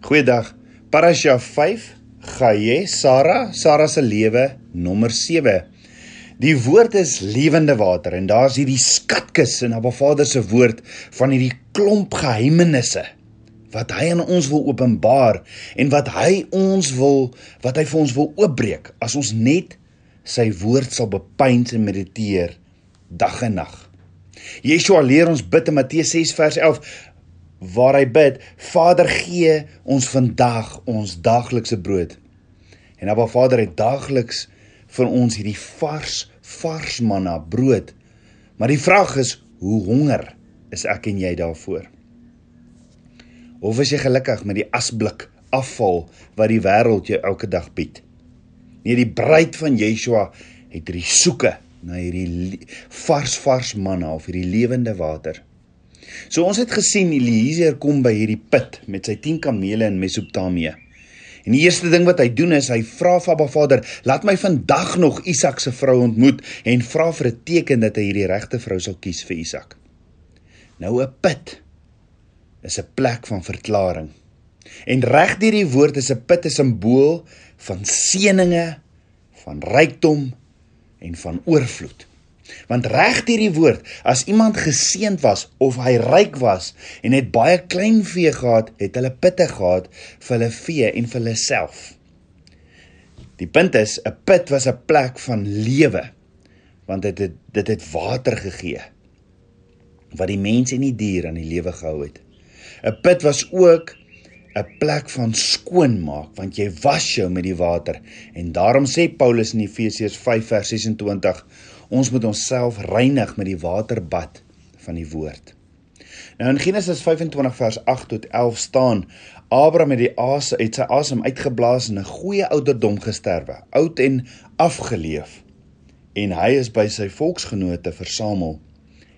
Goeiedag. Parasha 5, Gaye, Sara, Sara se lewe nommer 7. Die woord is lewende water en daar's hierdie skatkis in Abba Vader se woord van hierdie klomp geheimenisse wat hy aan ons wil openbaar en wat hy ons wil wat hy vir ons wil oopbreek as ons net sy woord sal bepeins en mediteer dag en nag. Yeshua leer ons bid in Matteus 6 vers 11 waar hy bid: Vader, gee ons vandag ons daaglikse brood. En Abba Vader het daagliks vir ons hierdie vars vars manna brood. Maar die vraag is, hoe honger is ek en jy daarvoor? Of is jy gelukkig met die asblik afval wat die wêreld jou elke dag bied? Nee, die bruid van Yeshua het hierdie soeke na hierdie vars vars manna of hierdie lewende water. So ons het gesien Eliezer kom by hierdie put met sy 10 kamele in Mesopotamië. En die eerste ding wat hy doen is hy vra vir Abba Vader, "Laat my vandag nog Isak se vrou ontmoet en vra vir 'n teken dat hy hierdie regte vrou sal kies vir Isak." Nou 'n put is 'n plek van verklaring. En reg deur die woord is 'n put 'n simbool van seëninge, van rykdom en van oorvloed. Want reg deur die woord, as iemand geseënd was of hy ryk was en het baie kleinvee gehad, het hulle pitte gehad vir hulle vee en vir hulle self. Die punt is, 'n put was 'n plek van lewe want dit het dit het water gegee wat die mens en die dier aan die lewe gehou het. 'n Put was ook 'n plek van skoonmaak want jy was jou met die water en daarom sê Paulus in Efesiërs 5 vers 26 Ons moet onsself reinig met die waterbad van die woord. Nou in Genesis 25 vers 8 tot 11 staan Abraham het die asem het sy asem uitgeblaas en 'n goeie ouderdom gesterwe, oud en afgeleef. En hy is by sy volksgenote versamel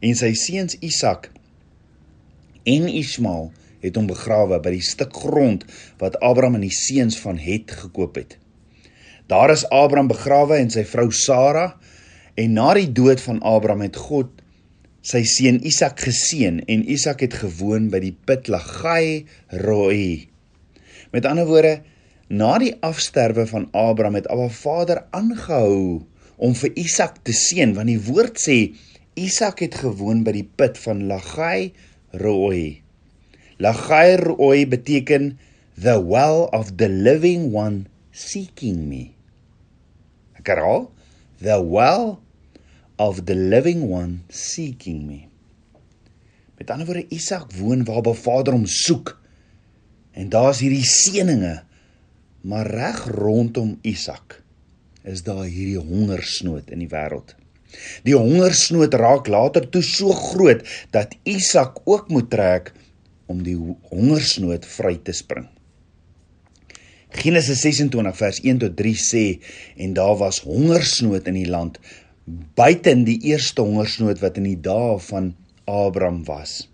en sy seuns Isak en Ismael het hom begrawe by die stuk grond wat Abraham en die seuns van Het gekoop het. Daar is Abraham begrawe en sy vrou Sara En na die dood van Abraham het God sy seun Isak geseën en Isak het gewoon by die put Lagai Roi. Met ander woorde, na die afsterwe van Abraham het Abba Vader aangehou om vir Isak te seën want die woord sê Isak het gewoon by die put van Lagai Roi. Lagai Roi beteken the well of the living one seeking me. Ek herhaal, the well of the living one seeking me. Met ander woorde Isak woon waar Ba Vader hom soek. En daar's hierdie seëninge. Maar reg rondom Isak is daar hierdie hongersnood in die wêreld. Die hongersnood raak later toe so groot dat Isak ook moet trek om die hongersnood vry te spring. Genesis 26 vers 1 tot 3 sê en daar was hongersnood in die land buiten die eerste hongersnood wat in die dae van Abraham was.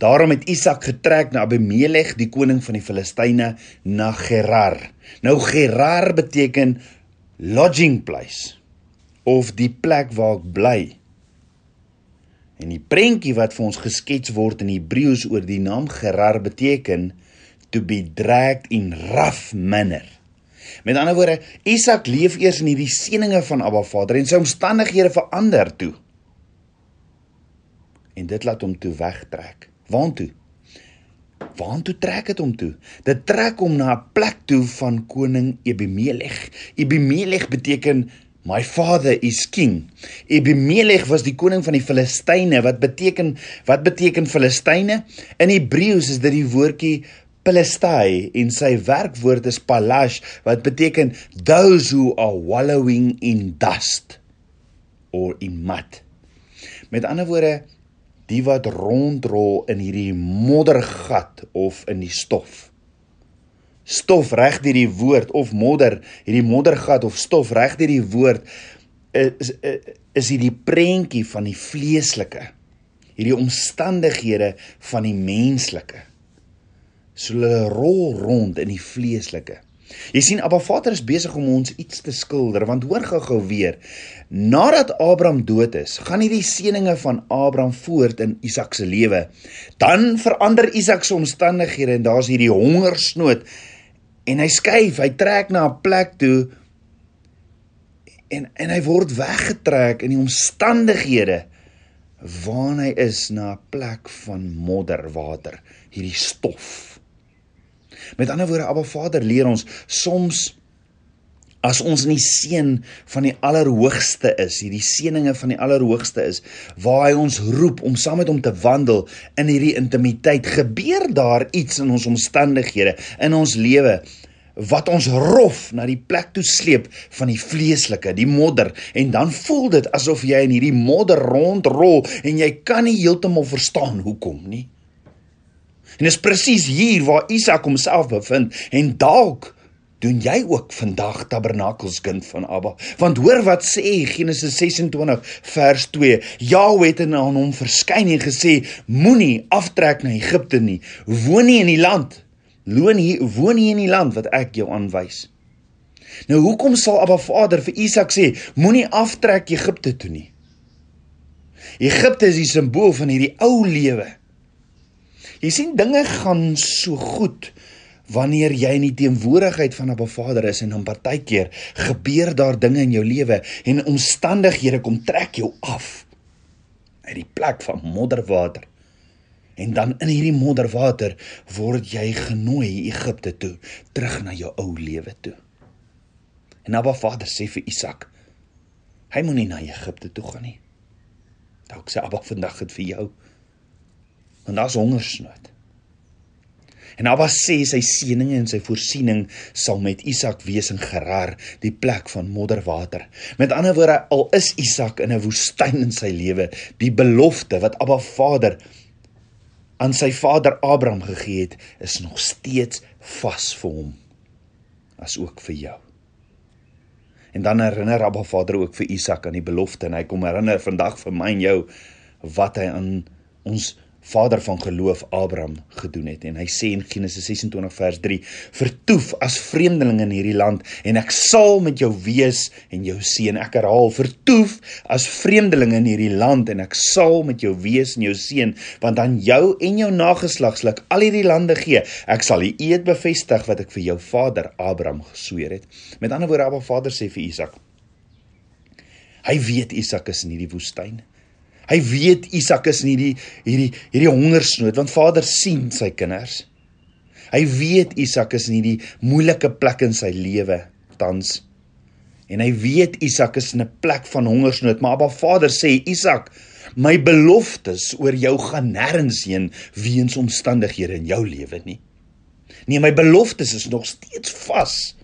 Daarom het Isak getrek na Abimelech, die koning van die Filistyne, na Gerar. Nou Gerar beteken lodging place of die plek waar ek bly. En die prentjie wat vir ons geskets word in Hebreëus oor die naam Gerar beteken to be dragged in rough manner. Met ander woorde, Isak leef eers in hierdie seëninge van Abba Vader en sy omstandighede verander toe. En dit laat hom toe wegtrek. Waartoe? Waartoe trek dit hom toe? Dit trek hom na 'n plek toe van koning Ebimelech. Ebimelech beteken My father is king. Ebimelech was die koning van die Filistyne wat beteken wat beteken Filistyne? In Hebreëus is dit die woordjie Palestai en sy werkwoord is palash wat beteken those who are wallowing in dust or in mud. Met ander woorde die wat rondrol in hierdie moddergat of in die stof. Stof reg deur die woord of modder, hierdie moddergat of stof reg deur die woord is is hierdie prentjie van die vleeslike. Hierdie omstandighede van die menslike. So hulle rol rond in die vleeslike. Jy sien Abba Vader is besig om ons iets te skilder want hoor gou-gou weer. Nadat Abraham dood is, gaan hierdie seëninge van Abraham voort in Isak se lewe. Dan verander Isak se omstandighede en daar's hierdie hongersnood en hy skuif, hy trek na 'n plek toe en en hy word weggetrek in die omstandighede waar hy is na 'n plek van modderwater, hierdie stof. Met ander woorde, Abba Vader leer ons soms as ons in die seën van die Allerhoogste is, hierdie seëninge van die Allerhoogste is, waar hy ons roep om saam met hom te wandel in hierdie intimiteit, gebeur daar iets in ons omstandighede, in ons lewe wat ons rof na die plek toe sleep van die vleeslike, die modder en dan voel dit asof jy in hierdie modder rondrol en jy kan nie heeltemal verstaan hoekom nie. En dit is presies hier waar Isak homself bevind en dalk doen jy ook vandag tabernakels kind van Abba want hoor wat sê Genesis 26 vers 2 Jahwe het aan hom verskyn en gesê moenie aftrek na Egipte nie woon nie in die land Loon hier woon hier in die land wat ek jou aanwys. Nou hoekom sal Abba Vader vir Isak sê moenie aftrek Egipte toe nie? Egipte is die simbool van hierdie ou lewe. Jy sien dinge gaan so goed wanneer jy in die teenwoordigheid van 'n Vader is en dan partykeer gebeur daar dinge in jou lewe en omstandighede kom trek jou af uit die plek van modderwater. En dan in hierdie modderwater word jy genooi Egipte toe, terug na jou ou lewe toe. En Abba Vader sê vir Isak: Hy moenie na Egipte toe gaan nie. Dalk sê Abba vandag dit vir jou. Want daar's hongersnood. En Abba sê sy seëninge en sy voorsiening sal met Isak wees in Gerar, die plek van modderwater. Met ander woorde, al is Isak in 'n woestyn in sy lewe, die belofte wat Abba Vader aan sy vader Abraham gegee het, is nog steeds vas vir hom as ook vir jou. En dan herinner Abba Vader ook vir Isak aan die belofte en hy kom herinner vandag vir my en jou wat hy aan ons vader van geloof Abraham gedoen het. En hy sê in Genesis 26 vers 3 vertoef as vreemdeling in hierdie land en ek sal met jou wees en jou seën ek herhaal vertoef as vreemdeling in hierdie land en ek sal met jou wees en jou seën want aan jou en jou nageslagslik al hierdie lande gee. Ek sal die eed bevestig wat ek vir jou vader Abraham gesweer het. Met ander woorde Abba Vader sê vir Isak hy weet Isak is in hierdie woestyn Hy weet Isak is nie die hierdie hierdie hongersnood want Vader sien sy kinders. Hy weet Isak is nie die moeilike plek in sy lewe tans. En hy weet Isak is in 'n plek van hongersnood, maar Abba Vader sê Isak, my beloftes oor jou gaan nêrens heen weens omstandighede in jou lewe nie. Nee, my beloftes is nog steeds vas.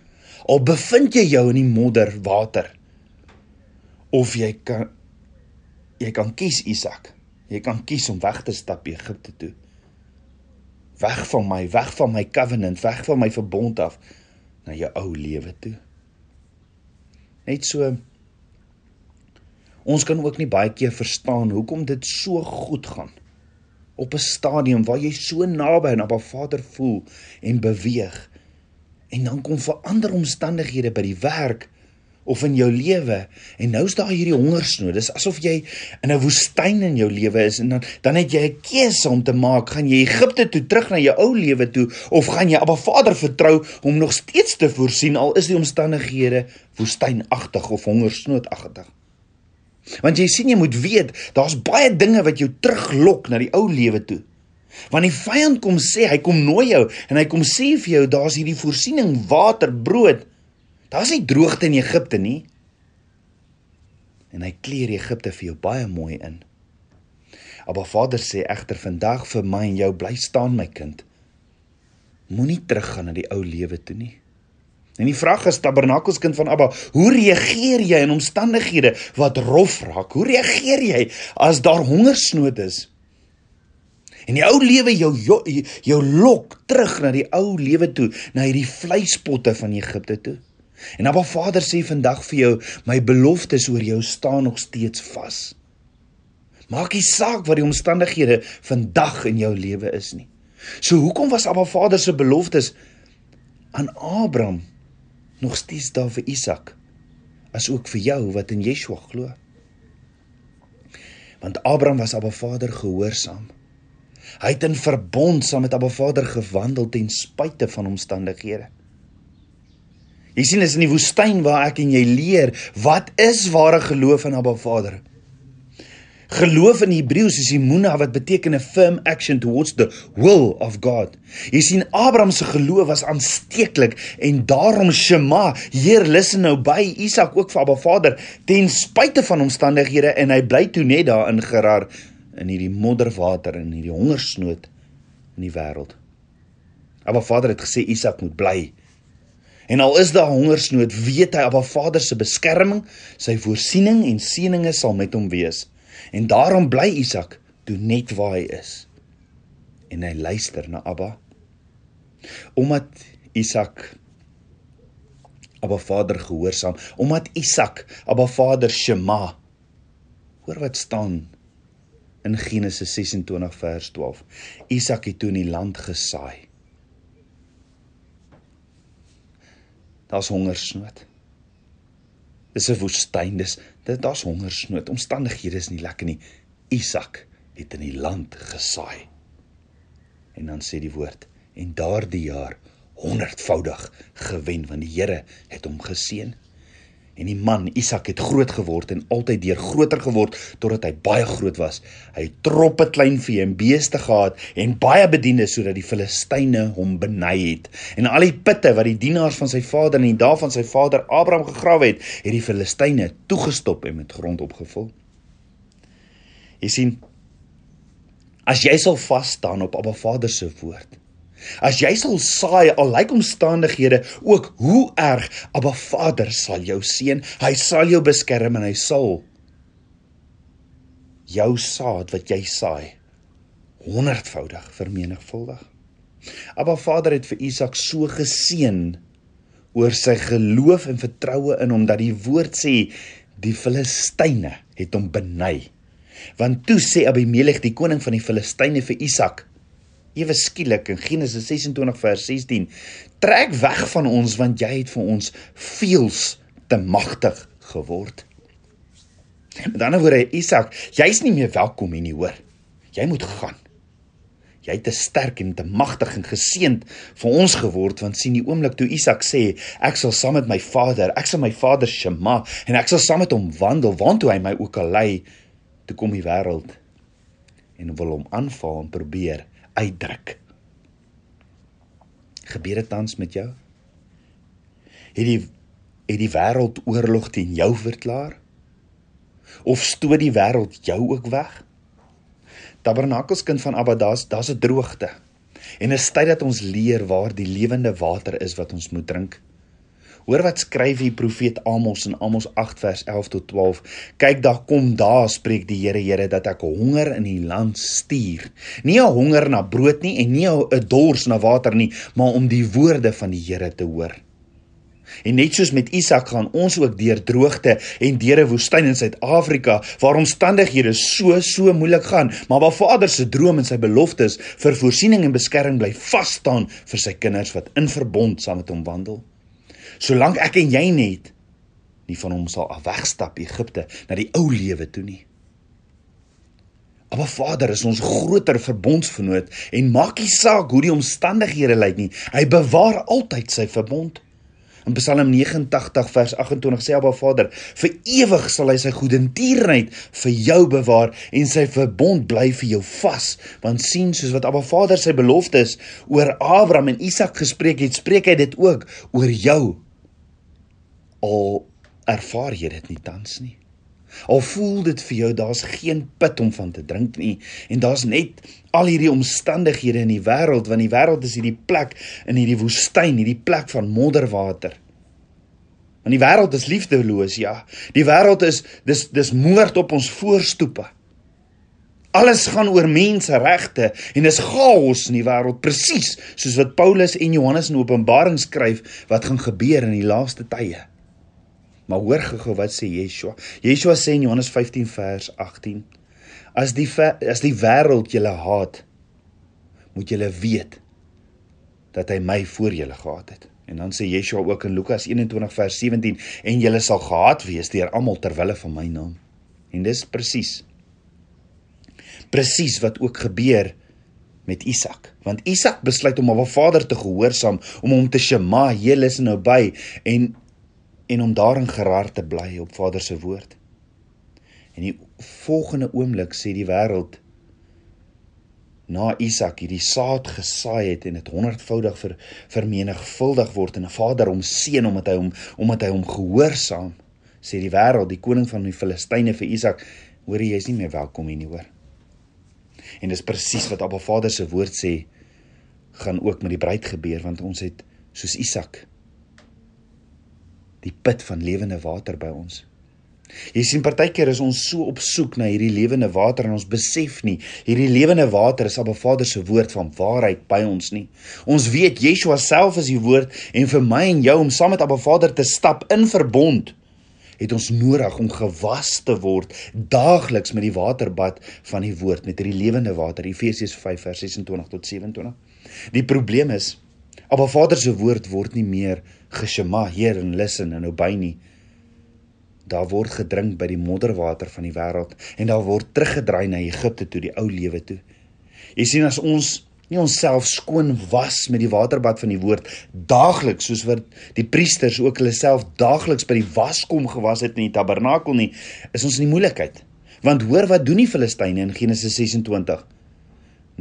Al bevind jy jou in die modder water of jy kan jy kan kies Isak. Jy kan kies om weg te stap Egipte toe. Weg van my, weg van my covenant, weg van my verbond af na jou ou lewe toe. Net so ons kan ook nie baie keer verstaan hoekom dit so goed gaan op 'n stadium waar jy so naby aan Abba Vader voel en beweeg en dan kom verander omstandighede by die werk of in jou lewe en nou's daar hierdie hongersnood. Dis asof jy in 'n woestyn in jou lewe is en dan dan het jy 'n keuse om te maak, gaan jy Egipte toe terug na jou ou lewe toe of gaan jy Abba Vader vertrou om nog steeds te voorsien al is die omstandighede woestynagtig of hongersnoodagtig. Want jy sien jy moet weet, daar's baie dinge wat jou teruglok na die ou lewe toe. Want die vyand kom sê, hy kom nooi jou en hy kom sê vir jou daar's hierdie voorsiening water, brood Daar's nie droogte in Egipte nie. En hy kleer Egipte vir jou baie mooi in. Maar Vader sê egter vandag vir my en jou bly staan my kind. Moenie teruggaan na die ou lewe toe nie. En die vraag is tabernakelskind van Abba, hoe reageer jy in omstandighede wat rof raak? Hoe reageer jy as daar hongersnood is? En die ou lewe jou jou lok terug na die ou lewe toe, na hierdie vleispotte van Egipte toe. En Abba Vader sê vandag vir jou, my beloftes oor jou staan nog steeds vas. Maak nie saak wat die omstandighede vandag in jou lewe is nie. So hoekom was Abba Vader se beloftes aan Abraham nog steeds daar vir Isak as ook vir jou wat in Yeshua glo. Want Abraham was Abba Vader gehoorsaam. Hy het in verbond saam met Abba Vader gewandel ten spyte van omstandighede. Jy sien is in die woestyn waar ek en jy leer wat is ware geloof in Abba Vader. Geloof in Hebreëus is imuna wat beteken 'n firm action towards the will of God. Jy sien Abraham se geloof was aansteeklik en daarom Shema, Heer listen nou by Isak ook vir Abba Vader ten spyte van omstandighede en hy bly toe net daar in Gerar in hierdie modderwater en hierdie hongersnood in die wêreld. Abba Vader het gesê Isak moet bly. En al is daar hongersnood, weet hy Abba Vader se beskerming, sy voorsiening en seëninge sal met hom wees. En daarom bly Isak toe net waar hy is. En hy luister na Abba. Omdat Isak Abba Vader gehoorsaam, omdat Isak Abba Vader Shema. Hoor wat staan in Genesis 26 vers 12. Isak het toe in die land gesaai. Daar's hongersnood. Dis 'n woestyn, dis daar's hongersnood. Omstandighede is nie lekker nie. Isak het in die land gesaai. En dan sê die woord en daardie jaar honderdvoudig gewen want die Here het hom geseën. En die man Isak het groot geword en altyd deur groter geword totdat hy baie groot was. Hy het troppe klein vee en beeste gehad en baie bedienis sodat die Filistyne hom beny het. En al die putte wat die dienaars van sy vader en die dae van sy vader Abraham gegrawe het, het die Filistyne toegestop en met grond opgevul. Jy sien as jy sal vas staan op Abba Vader se woord As jy sal saai al lyk omstandighede ook hoe erg, Abba Vader sal jou seën. Hy sal jou beskerm en hy sal jou saad wat jy saai honderdvoudig vermenigvuldig. Abba Vader het vir Isak so geseën oor sy geloof en vertroue in hom dat die woord sê die Filistyne het hom beny. Want toe sê Abimelek die koning van die Filistyne vir Isak ewe skielik in Genesis 26 vers 16 trek weg van ons want jy het vir ons veels te magtig geword. Met ander woorde Isak, jy's nie meer welkom hier nie hoor. Jy moet gaan. Jy het te sterk en te magtig en geseend vir ons geword want sien die oomblik toe Isak sê ek sal saam met my vader, ek sal my vader Shema en ek sal saam met hom wandel waantoe hy my ook al lei toe kom die wêreld en wil hom aanval en probeer uitdruk. Gebeur dit tans met jou? Het die het die wêreld oorlog teen jou verklaar? Of stoot die wêreld jou ook weg? Tabernakelskind van Abba, daar's daar's 'n droogte. En 'n tyd dat ons leer waar die lewende water is wat ons moet drink. Hoor wat skryf die profeet Amos in Amos 8 vers 11 tot 12. Kyk daar kom daar spreek die Here Here dat ek honger in die land stuur. Nie 'n honger na brood nie en nie 'n dors na water nie, maar om die woorde van die Here te hoor. En net soos met Isak gaan ons ook deur droogte en deur 'n woestyn in Suid-Afrika waar omstandighede so so moeilik gaan, maar waar Vader se droom en sy beloftes vir voorsiening en beskerming bly vas staan vir sy kinders wat in verbond saam met hom wandel solank ek en jy net nie van hom sal afwegstap Egipte na die ou lewe toe nie. Maar Vader is ons groter verbondsvernoot en maak nie saak hoe die omstandighede lyk nie. Hy bewaar altyd sy verbond. In Psalm 89 vers 28 sê Abba Vader: "Vir ewig sal hy sy goedertierenheid vir jou bewaar en sy verbond bly vir jou vas." Want sien, soos wat Abba Vader sy beloftes oor Abraham en Isak gespreek het, spreek hy dit ook oor jou al ervaar jy dit nie tans nie. Al voel dit vir jou daar's geen put om van te drink nie en daar's net al hierdie omstandighede in die wêreld want die wêreld is hierdie plek in hierdie woestyn, hierdie plek van modderwater. Want die wêreld is liefdeloos, ja. Die wêreld is dis dis moord op ons voorstoepe. Alles gaan oor menseregte en is chaos in die wêreld presies soos wat Paulus en Johannes in Openbaring skryf wat gaan gebeur in die laaste tye. Maar hoor gou wat sê Yeshua. Yeshua sê in Johannes 15 vers 18: As die as die wêreld julle haat, moet julle weet dat hy my voor julle gehad het. En dan sê Yeshua ook in Lukas 21 vers 17 en julle sal gehaat wees deur almal ter wille van my naam. En dis presies presies wat ook gebeur met Isak. Want Isak besluit om aan sy vader te gehoorsaam, om hom te shema, hier luister nou by en en om daarin geraar te bly op Vader se woord. En die volgende oomblik sê die wêreld na Isak hierdie saad gesaai het en dit honderdvoudig ver, vermenigvuldig word en 'n Vader hom seën omdat hy hom omdat hy hom gehoorsaam sê die wêreld die koning van die Filistyne vir Isak hoor jy is nie meer welkom hier nie hoor en dis presies wat Abba Vader se woord sê gaan ook met die bruid gebeur want ons het soos Isak die put van lewende water by ons Jy sien partykeer is ons so op soek na hierdie lewende water en ons besef nie hierdie lewende water is Abba Vader se woord van waarheid by ons nie. Ons weet Yeshua self is die woord en vir my en jou om saam met Abba Vader te stap in verbond het ons nodig om gewas te word daagliks met die waterbad van die woord met hierdie lewende water Efesiërs 5 vers 26 tot 27. Die probleem is Abba Vader se woord word nie meer geshema hier en listen en obey nie daar word gedrink by die modderwater van die wêreld en daar word teruggedraai na Egipte toe die ou lewe toe. Jy sien as ons nie onsself skoon was met die waterbad van die woord daagliks soos wat die priesters ook hulle self daagliks by die waskom gewas het in die tabernakel nie, is ons in die moeilikheid. Want hoor wat doen die Filistyne in Genesis 26?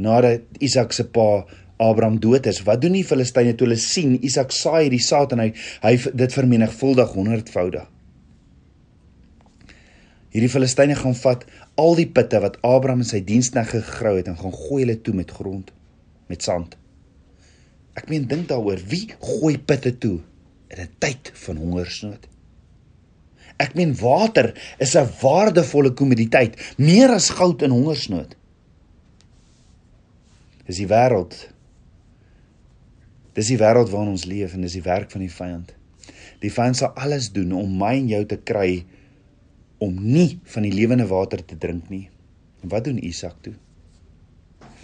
Nadat Isak se pa Abraham dood is, wat doen die Filistyne toe hulle sien Isak saai hierdie saad en hy hy dit vermenigvuldig honderdvoudig? Hierdie Filistyne gaan vat al die putte wat Abraham in sy diensknegte gegrou het en gaan gooi hulle toe met grond, met sand. Ek meen dink daaroor, wie gooi putte toe in 'n tyd van hongersnood? Ek meen water is 'n waardevolle kommoditeit, meer as goud in hongersnood. Dis die wêreld. Dis die wêreld waarin ons leef en dis die werk van die vyand. Die vyand sal alles doen om my en jou te kry om nie van die lewende water te drink nie. En wat doen Isak toe?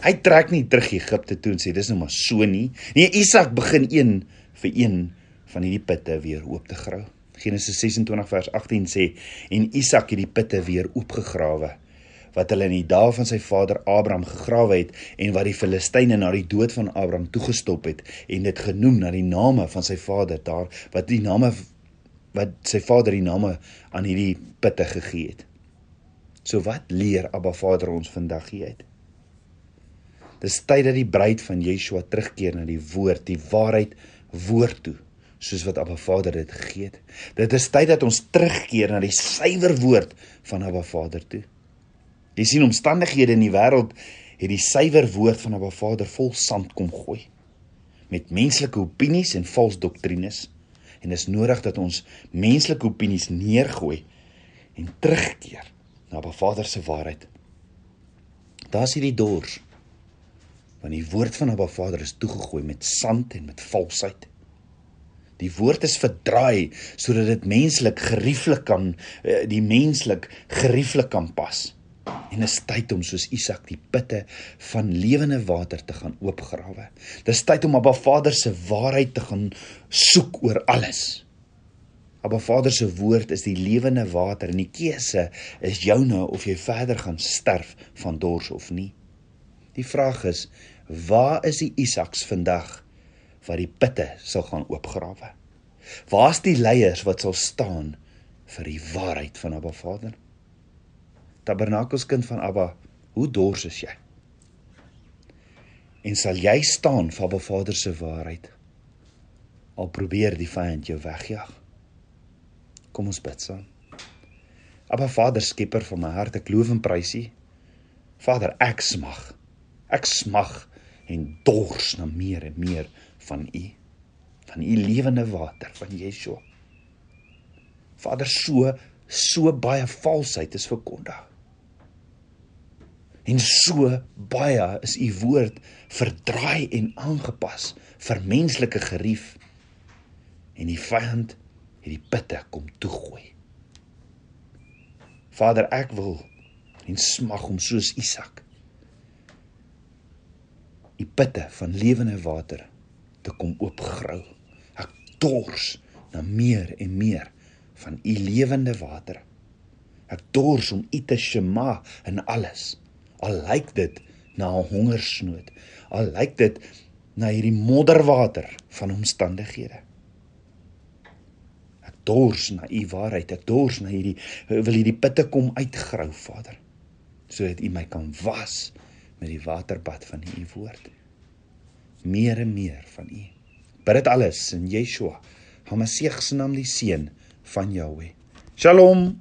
Hy trek nie terug Egipte toe en sê dis nou maar so nie. Nee, Isak begin een vir een van hierdie putte weer oop te grou. Genesis 26 vers 18 sê en Isak het die putte weer oopgegrawe wat hulle in die dae van sy vader Abraham gegrawe het en wat die Filistyne na die dood van Abraham toegestop het en dit genoem na die name van sy vader daar wat die name wat sy vader die name aan hierdie putte gegee het. So wat leer Abba Vader ons vandag hier uit? Dis tyd dat die bruid van Yeshua terugkeer na die woord, die waarheid woord toe, soos wat Abba Vader dit gegee het. Dit is tyd dat ons terugkeer na die suiwer woord van Abba Vader toe. Jy sien omstandighede in die wêreld het die suiwer woord van Abba Vader vol sand kom gooi met menslike opinies en vals doktrines en dis nodig dat ons menslike opinies neergooi en terugkeer na Ba Vader se waarheid. Daar's hierdie dors want die woord van Abba Vader is toegegooi met sand en met valsheid. Die woord is verdraai sodat dit menslik gerieflik kan eh, die menslik gerieflik kan pas. En is tyd om soos Isak die putte van lewende water te gaan oopgrawe. Dis tyd om Abba Vader se waarheid te gaan soek oor alles. Abba Vader se woord is die lewende water en die keuse is joune of jy verder gaan sterf van dors of nie. Die vraag is, waar is die Isaks vandag wat die putte sal gaan oopgrawe? Waar's die leiers wat sal staan vir die waarheid van Abba Vader? Tabernakelskind van Abba, hoe dors is jy? En sal jy staan vir Abba Vader se waarheid? Al probeer die vyand jou wegjag. Kom ons bid saam. Abba Vader, skepper van my hart, ek loof en prys U. Vader, ek smag. Ek smag en dors na meer en meer van U. Van U lewende water van Yeshua. Vader, so so baie valsheid is verkondig. En so baie is u woord verdraai en aangepas vir menslike gerief. En die vyand het die pitte kom toegooi. Vader, ek wil en smag om soos Isak die pitte van lewende water te kom oopgrou. Ek dors na meer en meer van u lewende water. Ek dors om u te shema in alles. Al lyk dit na 'n hongersnood, al lyk dit na hierdie modderwater van omstandighede. Ek dors na u waarheid, ek dors na hierdie wil hierdie putte kom uitgrou, Vader, sodat u my kan was met die waterbad van u woord. Meer en meer van u. Bid dit alles in Yeshua, Hamasieg se naam, die seun van Jahweh. Shalom.